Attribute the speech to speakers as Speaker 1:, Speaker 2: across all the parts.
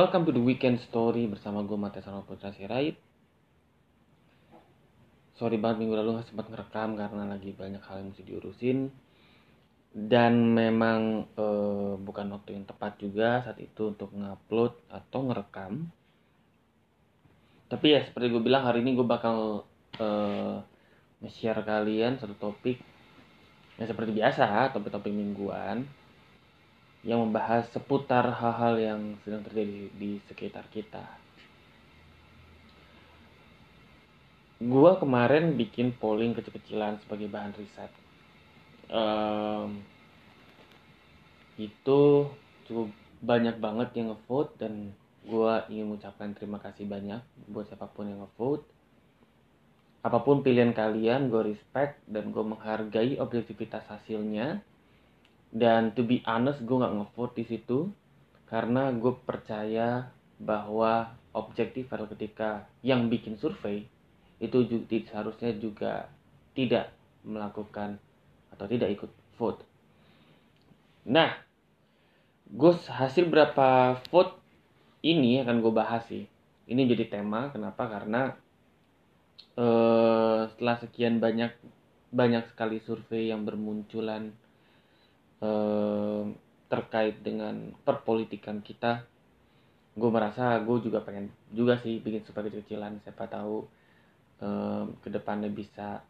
Speaker 1: welcome to the weekend story bersama gue Matias Arnold Putra Sirait. Sorry banget minggu lalu gak sempat ngerekam karena lagi banyak hal yang mesti diurusin. Dan memang eh, bukan waktu yang tepat juga saat itu untuk ngupload atau ngerekam. Tapi ya seperti gue bilang hari ini gue bakal eh, nge-share kalian satu topik yang seperti biasa, topik-topik mingguan yang membahas seputar hal-hal yang sedang terjadi di sekitar kita. Gua kemarin bikin polling kecil-kecilan sebagai bahan riset. Um, itu cukup banyak banget yang ngevote dan gua ingin mengucapkan terima kasih banyak buat siapa pun yang ngevote. Apa pun pilihan kalian, gue respect dan gue menghargai objektivitas hasilnya dan to be honest gue nggak ngevote di situ karena gue percaya bahwa objektif adalah ketika yang bikin survei itu juga, seharusnya juga tidak melakukan atau tidak ikut vote. Nah, gue hasil berapa vote ini akan gue bahas sih. Ini jadi tema, kenapa? Karena uh, setelah sekian banyak banyak sekali survei yang bermunculan terkait dengan perpolitikan kita gue merasa gue juga pengen juga sih bikin super kecil-kecilan siapa tahu eh, ke depannya bisa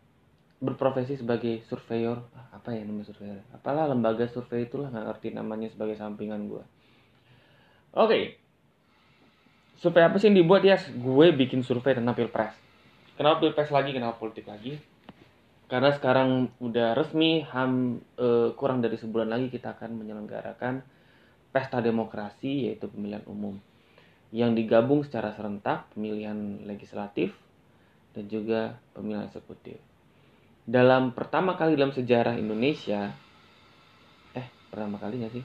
Speaker 1: berprofesi sebagai surveyor. Apa ya namanya surveyor? Apalah lembaga survei itulah nggak ngerti namanya sebagai sampingan gue oke. Okay. survei apa sih yang dibuat ya gue bikin survei tentang pilpres. Kenapa pilpres lagi kenapa politik lagi karena sekarang udah resmi ham uh, kurang dari sebulan lagi kita akan menyelenggarakan pesta demokrasi yaitu pemilihan umum yang digabung secara serentak pemilihan legislatif dan juga pemilihan eksekutif. Dalam pertama kali dalam sejarah Indonesia, eh pertama kali nggak sih?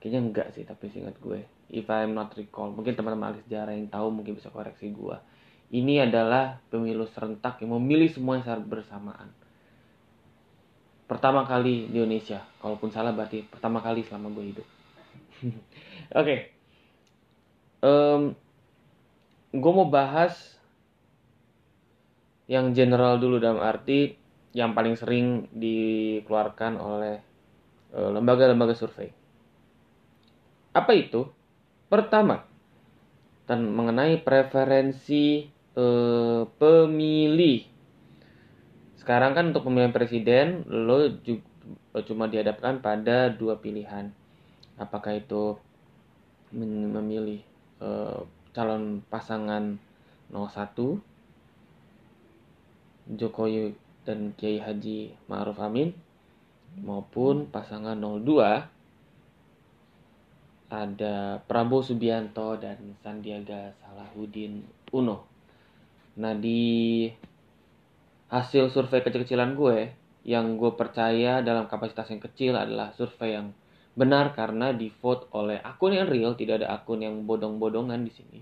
Speaker 1: Kayaknya enggak sih, tapi singkat gue. If I'm not recall, mungkin teman-teman ahli sejarah yang tahu mungkin bisa koreksi gue ini adalah pemilu serentak yang memilih semua secara bersamaan. Pertama kali di Indonesia, kalaupun salah berarti pertama kali selama gue hidup. Oke, okay. um, gue mau bahas yang general dulu dalam arti yang paling sering dikeluarkan oleh eh, lembaga-lembaga survei. Apa itu? Pertama, dan mengenai preferensi eh, pemilih. Sekarang kan untuk pemilihan presiden lo juga, cuma dihadapkan pada dua pilihan. Apakah itu memilih eh, calon pasangan 01 Jokowi dan Kiai Haji Ma'ruf Amin maupun pasangan 02 ada Prabowo Subianto dan Sandiaga Salahuddin Uno. Nah di hasil survei kecil-kecilan gue yang gue percaya dalam kapasitas yang kecil adalah survei yang benar karena di vote oleh akun yang real, tidak ada akun yang bodong-bodongan di sini.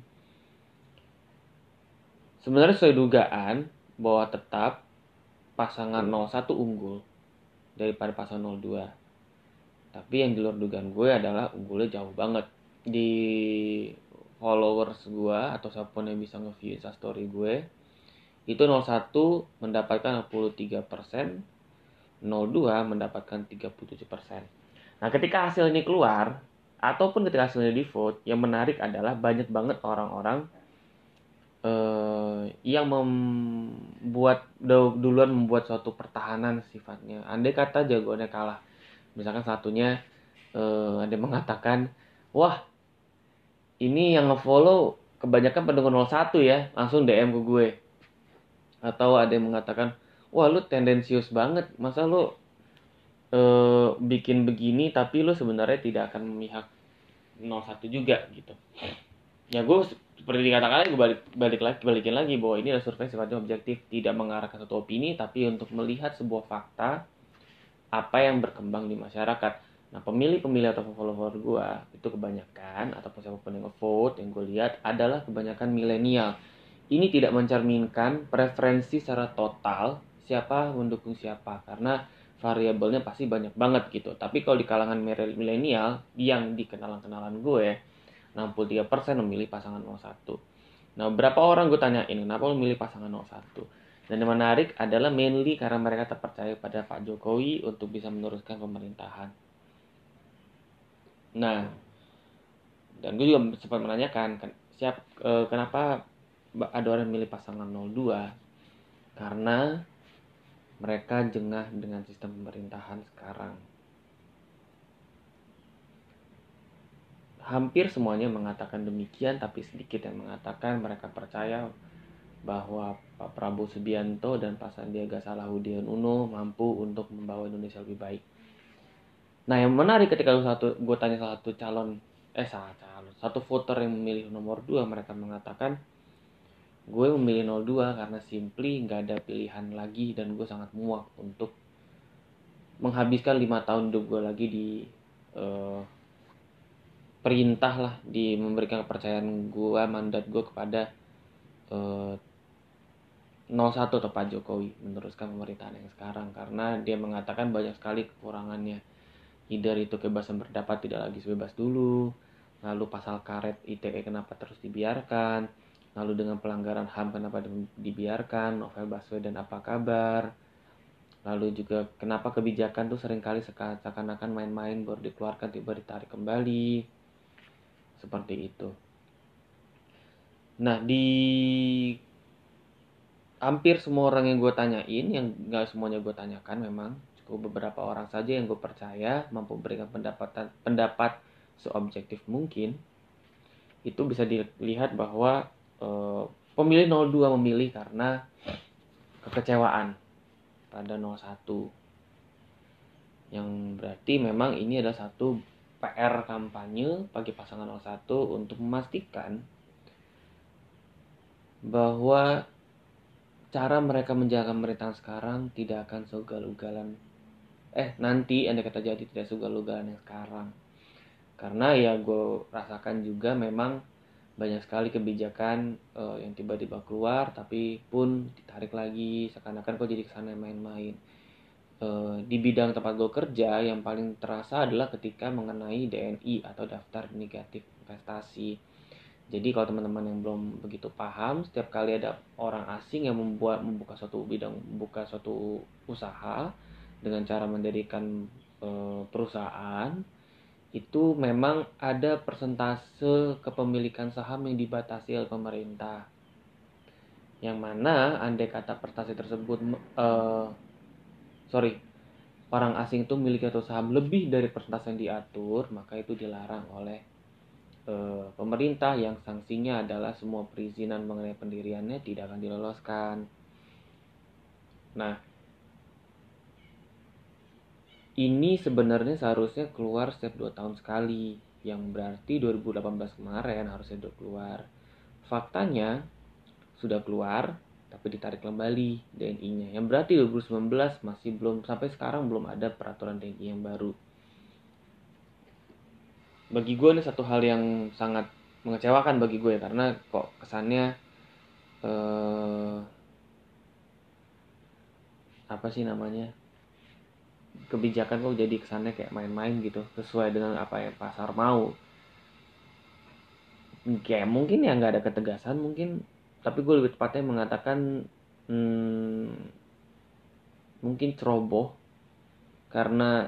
Speaker 1: Sebenarnya sesuai dugaan bahwa tetap pasangan 01 unggul daripada pasangan 02. Tapi yang di luar dugaan gue adalah unggulnya jauh banget. Di followers gue atau siapa pun yang bisa nge-view story gue itu 01 mendapatkan 63 persen 02 mendapatkan 37 persen. Nah ketika hasil ini keluar ataupun ketika hasilnya di vote yang menarik adalah banyak banget orang-orang eh, yang membuat duluan membuat suatu pertahanan sifatnya. Andai kata jagoannya kalah. Misalkan satunya eh, ada mengatakan wah ini yang ngefollow kebanyakan pendukung 01 ya langsung DM ke gue. Atau ada yang mengatakan wah lu tendensius banget. Masa lu e, bikin begini tapi lu sebenarnya tidak akan memihak 01 juga gitu. Ya gue seperti dikatakan gue balik balik lagi balikin lagi bahwa ini adalah survei sifatnya objektif tidak mengarahkan satu opini tapi untuk melihat sebuah fakta apa yang berkembang di masyarakat Nah pemilih-pemilih atau follower gue itu kebanyakan ataupun siapa pun yang nge-vote yang gue lihat adalah kebanyakan milenial. Ini tidak mencerminkan preferensi secara total siapa mendukung siapa karena variabelnya pasti banyak banget gitu. Tapi kalau di kalangan milenial yang di kenalan-kenalan gue, 63% memilih pasangan 01. Nah, berapa orang gue tanyain kenapa lo milih pasangan 01? Dan yang menarik adalah mainly karena mereka terpercaya pada Pak Jokowi untuk bisa meneruskan pemerintahan. Nah, dan gue juga sempat menanyakan siap eh, kenapa ada orang milih pasangan 02 karena mereka jengah dengan sistem pemerintahan sekarang. Hampir semuanya mengatakan demikian, tapi sedikit yang mengatakan mereka percaya bahwa Pak Prabowo Subianto dan Pak Sandiaga Salahuddin Uno mampu untuk membawa Indonesia lebih baik. Nah, yang menarik ketika satu gue tanya salah satu calon eh salah calon satu voter yang memilih nomor 2 mereka mengatakan gue memilih 02 karena simply nggak ada pilihan lagi dan gue sangat muak untuk menghabiskan lima tahun hidup gue lagi di uh, perintah lah di memberikan kepercayaan gue mandat gue kepada uh, eh, 01 atau Pak Jokowi meneruskan pemerintahan yang sekarang. Karena dia mengatakan banyak sekali kekurangannya either itu kebebasan berpendapat tidak lagi sebebas dulu lalu pasal karet ITE kenapa terus dibiarkan lalu dengan pelanggaran HAM kenapa dibiarkan Novel Baswedan apa kabar lalu juga kenapa kebijakan tuh sering kali seakan-akan main-main baru dikeluarkan tiba ditarik kembali seperti itu. Nah di hampir semua orang yang gue tanyain, yang gak semuanya gue tanyakan memang cukup beberapa orang saja yang gue percaya mampu memberikan pendapatan pendapat seobjektif mungkin itu bisa dilihat bahwa e, pemilih 02 memilih karena kekecewaan pada 01 yang berarti memang ini adalah satu PR kampanye bagi pasangan 01 untuk memastikan bahwa cara mereka menjaga pemerintahan sekarang tidak akan seugal-ugalan eh nanti anda kata jadi tidak seugal-ugalan yang sekarang. Karena ya gue rasakan juga memang banyak sekali kebijakan uh, yang tiba-tiba keluar tapi pun ditarik lagi. Seakan-akan kok jadi ke sana main-main. Eh, di bidang tempat gue kerja yang paling terasa adalah ketika mengenai DNI atau daftar negatif investasi. Jadi kalau teman-teman yang belum begitu paham, setiap kali ada orang asing yang membuat membuka suatu bidang, membuka suatu usaha dengan cara mendirikan e, perusahaan, itu memang ada persentase kepemilikan saham yang dibatasi oleh pemerintah. Yang mana andai kata persentase tersebut e, sorry orang asing itu memiliki atau saham lebih dari persentase yang diatur maka itu dilarang oleh e, pemerintah yang sanksinya adalah semua perizinan mengenai pendiriannya tidak akan diloloskan nah ini sebenarnya seharusnya keluar setiap 2 tahun sekali yang berarti 2018 kemarin harusnya sudah keluar faktanya sudah keluar tapi ditarik kembali DNI-nya. Yang berarti 2019 masih belum sampai sekarang belum ada peraturan DNI yang baru. Bagi gue ini satu hal yang sangat mengecewakan bagi gue ya karena kok kesannya eh, apa sih namanya kebijakan kok jadi kesannya kayak main-main gitu sesuai dengan apa yang pasar mau. Kayak mungkin ya nggak ada ketegasan mungkin tapi gue lebih tepatnya mengatakan hmm, mungkin ceroboh. Karena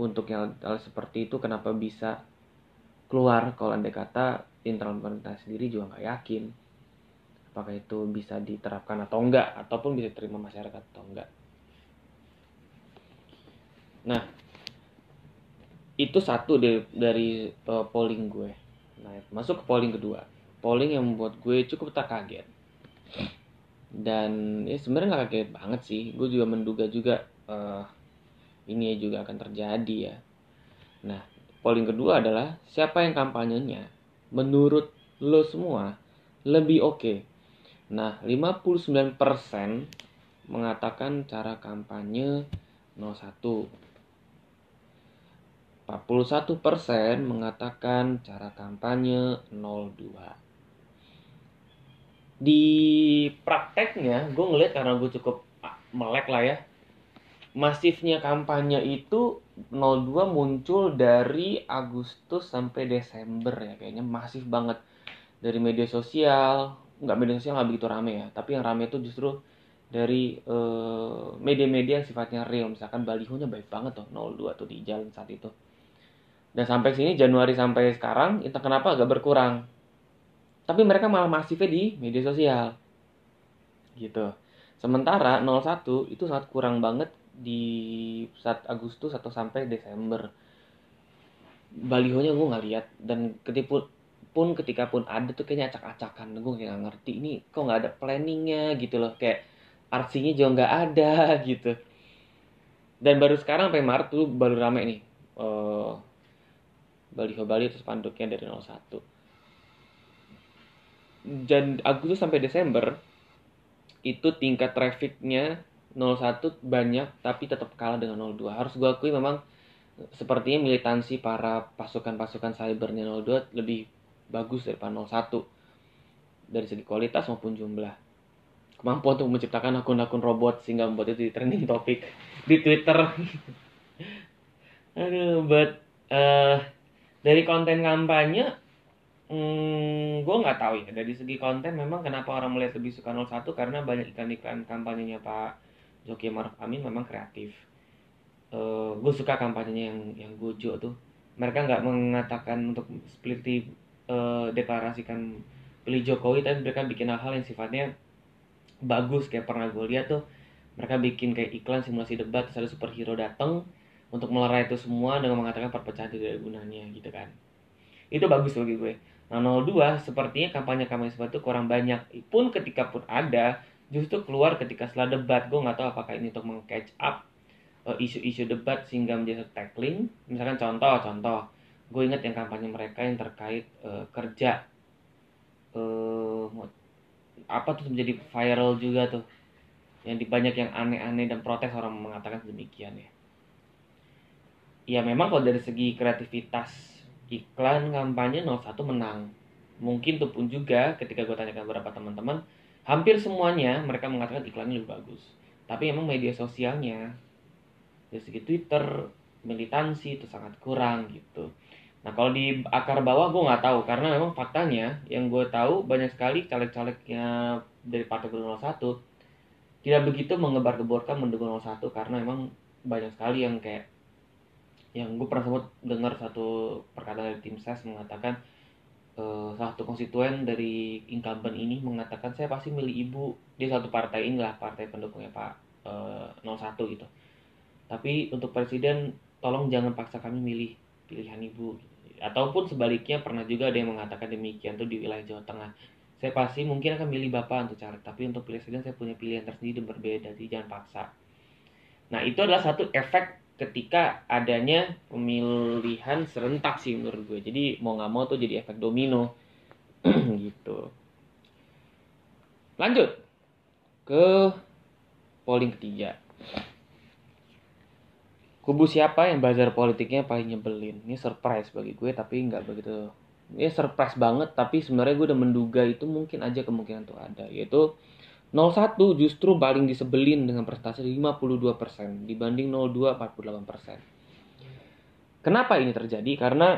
Speaker 1: untuk yang hal seperti itu kenapa bisa keluar? Kalau anda kata internal pemerintah sendiri juga nggak yakin apakah itu bisa diterapkan atau enggak ataupun bisa diterima masyarakat atau enggak nah itu satu dari, dari uh, polling gue. Nah masuk ke polling kedua. Polling yang membuat gue cukup tak kaget. Dan ya sebenarnya nggak kaget banget sih. Gue juga menduga juga uh, ini juga akan terjadi ya. Nah polling kedua adalah siapa yang kampanyenya menurut lo semua lebih oke? Okay. nah 59% mengatakan cara kampanye 01 41% mengatakan cara kampanye 02 di prakteknya gue ngeliat karena gue cukup melek lah ya masifnya kampanye itu 02 muncul dari Agustus sampai Desember ya kayaknya masif banget. Dari media sosial nggak media sosial nggak begitu rame ya tapi yang rame itu justru dari eh, media-media uh, yang sifatnya real. Misalkan balihonya baik banget tuh 02 tuh di jalan saat itu dan sampai sini Januari sampai sekarang entah kenapa agak berkurang. Tapi mereka malah masifnya di media sosial. Gitu. Sementara 01 itu sangat kurang banget di saat Agustus atau sampai Desember. Balihonya gue nggak lihat. Dan ketipu pun ketika pun ada tuh kayaknya acak-acakan. Gue kayak gak ngerti ini kok nggak ada planningnya gitu loh. Kayak arsinya juga nggak ada gitu. Dan baru sekarang sampai Maret tuh baru rame nih. Uh, baliho bali itu spanduknya dari 01 dan Agustus sampai Desember itu tingkat trafficnya 01 banyak tapi tetap kalah dengan 02 harus gue akui memang sepertinya militansi para pasukan-pasukan cybernya 02 lebih bagus daripada 01 dari segi kualitas maupun jumlah. Kemampuan untuk menciptakan akun-akun robot sehingga membuat itu di trending topik di Twitter. Aduh but uh, dari konten kampanye hmm, gue nggak tahu ya. Dari segi konten memang kenapa orang melihat lebih suka 01 karena banyak iklan-iklan kampanyenya Pak Joki Maruf Amin memang kreatif. Uh, eh, gue suka kampanyenya yang yang gojo tuh. Mereka nggak mengatakan untuk seperti uh, deklarasikan pilih Jokowi tapi mereka bikin hal-hal yang sifatnya bagus. Kayak pernah gue lihat tuh mereka bikin kayak iklan simulasi debat terus ada superhero datang untuk melerai itu semua dengan mengatakan perpecahan tidak ada gunanya gitu kan. Itu bagus bagi gue. Nah 02 sepertinya kampanye-kampanye seperti itu kurang banyak. Pun ketika pun ada justru keluar ketika setelah debat. Gue nggak tahu apakah ini untuk meng-catch up uh, isu-isu debat sehingga menjadi tackling. Misalkan contoh contoh. Gue inget yang kampanye mereka yang terkait uh, kerja. Uh, apa tuh menjadi viral juga tuh. Yang di banyak yang aneh-aneh dan protes orang mengatakan demikian ya ya memang kalau dari segi kreativitas iklan kampanye 01 menang. Mungkin tuh pun juga ketika gue tanyakan beberapa teman-teman hampir semuanya mereka mengatakan iklannya lebih bagus. Tapi emang media sosialnya dari segi Twitter militansi itu sangat kurang gitu. Nah kalau di akar bawah gue nggak tahu karena memang faktanya yang gue tahu banyak sekali caleg-calegnya dari partai Gubernur 01 tidak begitu mengebar-geborkan mendukung 01 karena memang banyak sekali yang kayak yang gue pernah sempat dengar satu perkataan dari tim ses mengatakan uh, salah satu konstituen dari incumbent ini mengatakan saya pasti milih ibu. Dia satu partai inilah partai pendukungnya pak uh, eh, 01 gitu. Tapi untuk presiden tolong jangan paksa kami milih pilihan ibu. Ataupun sebaliknya pernah juga ada yang mengatakan demikian tuh di wilayah Jawa Tengah. Saya pasti mungkin akan milih bapak untuk caleg tapi untuk presiden saya punya pilihan tersendiri dan berbeda jadi jangan paksa. Nah itu adalah satu efek ketika adanya pemilihan serentak sih menurut gue. Jadi mau nggak mau tuh jadi efek domino. Gitu. Lanjut ke polling ketiga. Kubu siapa yang bazar politiknya paling nyebelin? Ini surprise bagi gue tapi nggak begitu. Ya surprise banget tapi sebenarnya gue udah menduga itu mungkin aja kemungkinan tuh ada yaitu 01 justru paling disebelin dengan prestasi 52% dibanding 02 48%. Kenapa ini terjadi? Karena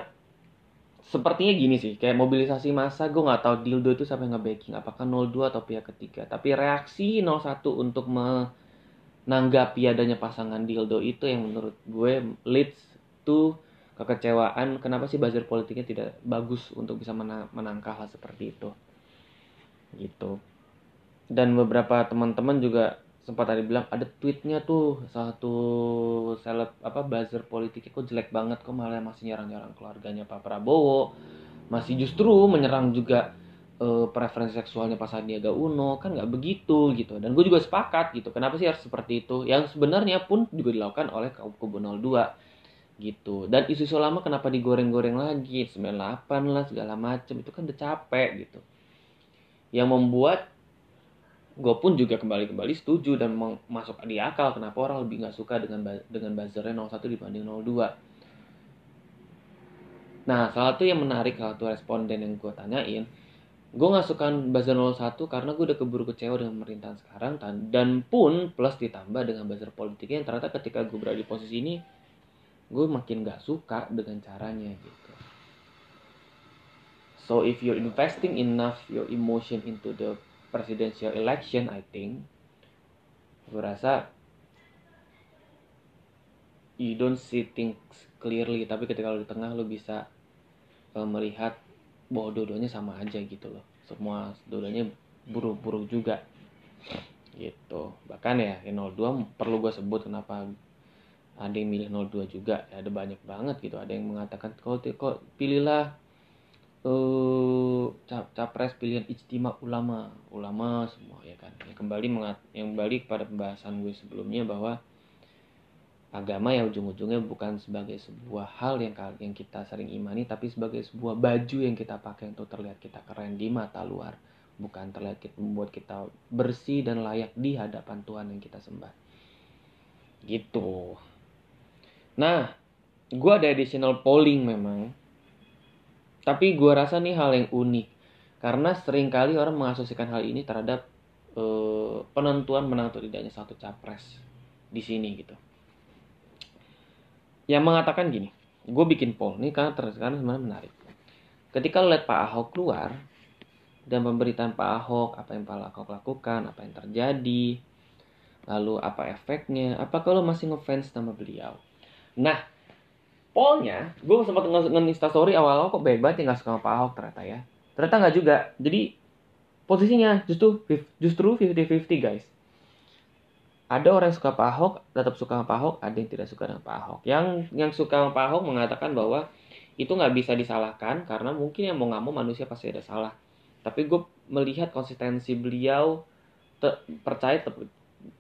Speaker 1: sepertinya gini sih, kayak mobilisasi massa gue nggak tahu dildo itu yang nge-backing, apakah 02 atau pihak ketiga. Tapi reaksi 01 untuk menanggapi adanya pasangan dildo itu yang menurut gue leads to kekecewaan kenapa sih buzzer politiknya tidak bagus untuk bisa menangkal hal seperti itu gitu dan beberapa teman-teman juga sempat tadi bilang ada tweetnya tuh satu seleb apa buzzer politiknya kok jelek banget kok malah masih nyerang-nyerang keluarganya Pak Prabowo. Masih justru menyerang juga uh, preferensi seksualnya Pak Sandiaga Uno. Kan nggak begitu gitu. Dan gue juga sepakat gitu. Kenapa sih harus seperti itu? Yang sebenarnya pun juga dilakukan oleh kubu 02 gitu. Dan isu-isu lama kenapa digoreng-goreng lagi? 98 lah segala macam itu kan udah capek gitu. Yang membuat gue pun juga kembali kembali setuju dan masuk di akal kenapa orang lebih nggak suka dengan dengan buzzernya 01 dibanding 02 nah salah satu yang menarik salah satu responden yang gue tanyain gue nggak suka buzzer 01 karena gue udah keburu kecewa dengan pemerintahan sekarang dan pun plus ditambah dengan buzzer politiknya yang ternyata ketika gue berada di posisi ini gue makin gak suka dengan caranya gitu. So if you're investing enough your emotion into the presidential election I think. Gue rasa you don't see things clearly tapi ketika lo di tengah lo bisa uh, melihat bahwa dua-duanya sama aja gitu loh. Semua dua-duanya buruk-buruk juga. Gitu. Bahkan ya 02 perlu gue sebut kenapa ada yang milih 02 juga. Ya, ada banyak banget gitu. Ada yang mengatakan kok kok pilihlah uh, capres pilihan ijtima ulama. Ulama semua ya kan? Yang kembali mengat yang kembali kepada pembahasan gue sebelumnya bahwa agama ya ujung-ujungnya bukan sebagai sebuah hal yang yang kita sering imani tapi sebagai sebuah baju yang kita pakai untuk terlihat kita keren di mata luar. Bukan terlihat kita membuat kita bersih dan layak di hadapan Tuhan yang kita sembah. Gitu. Nah gue ada additional polling memang tapi gue rasa nih hal yang unik. Karena sering kali orang mengasosiasikan hal ini terhadap uh, penentuan menang atau tidaknya satu capres di sini gitu. Yang mengatakan gini gue bikin poll nih karena karena sebenarnya menarik. Ketika lihat Pak Ahok keluar dan pemberitaan Pak Ahok apa yang Pak Ahok lakukan apa yang terjadi lalu apa efeknya apakah lo masih ngefans sama beliau? Nah pollnya gue sempat nge story awal-awal kok baik banget suka sama Pak Ahok ternyata ya. Ternyata nggak juga. Jadi posisinya justru justru 50-50 guys. Ada orang yang suka Pak Ahok tetap suka sama Pak Ahok ada yang tidak suka dengan Pak Ahok. Yang yang suka sama Pak Ahok mengatakan bahwa itu nggak bisa disalahkan karena mungkin yang mau nggak mau manusia pasti ada salah. Tapi gue melihat konsistensi beliau te, percaya te,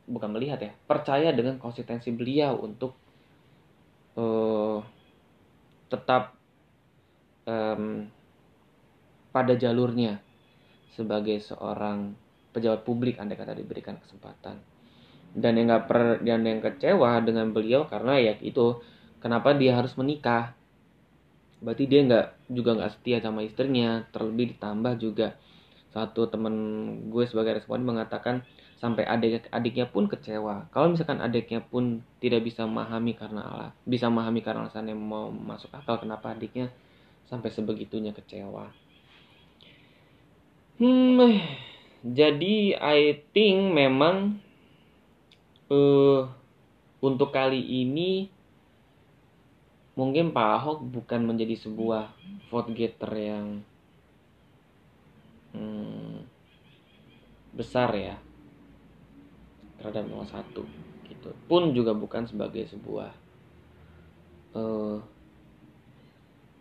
Speaker 1: bukan melihat ya percaya dengan konsistensi beliau untuk uh, tetap um, pada jalurnya sebagai seorang pejabat publik andai kata diberikan kesempatan. Dan yang nggak per dan yang kecewa dengan beliau karena ya itu kenapa dia harus menikah? Berarti dia nggak juga nggak setia sama istrinya terlebih ditambah juga satu temen gue sebagai responden mengatakan sampai adik adiknya pun kecewa. Kalau misalkan adiknya pun tidak bisa memahami karena Allah bisa memahami karena alasan yang mau masuk akal kenapa adiknya sampai sebegitunya kecewa? Hmm jadi I think memang uh, untuk kali ini mungkin Pak Ahok bukan menjadi sebuah vote getter yang hmm, besar ya terhadap 01 gitu. Pun juga bukan sebagai sebuah uh,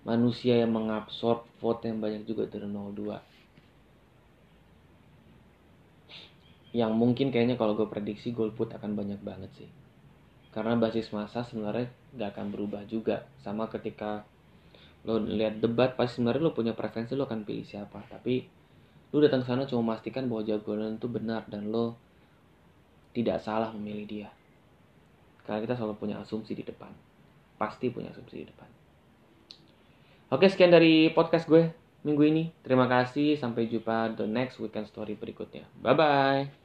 Speaker 1: manusia yang mengabsorb vote yang banyak juga dari 02 yang mungkin kayaknya kalau gue prediksi golput akan banyak banget sih. Karena basis masa sebenarnya gak akan berubah juga. Sama ketika lo lihat debat pasti sebenarnya lo punya preferensi lo akan pilih siapa. Tapi lo datang ke sana cuma memastikan bahwa jagoan itu benar dan lo tidak salah memilih dia. Karena kita selalu punya asumsi di depan. Pasti punya asumsi di depan. Oke sekian dari podcast gue minggu ini. Terima kasih. Sampai jumpa the next weekend story berikutnya. Bye bye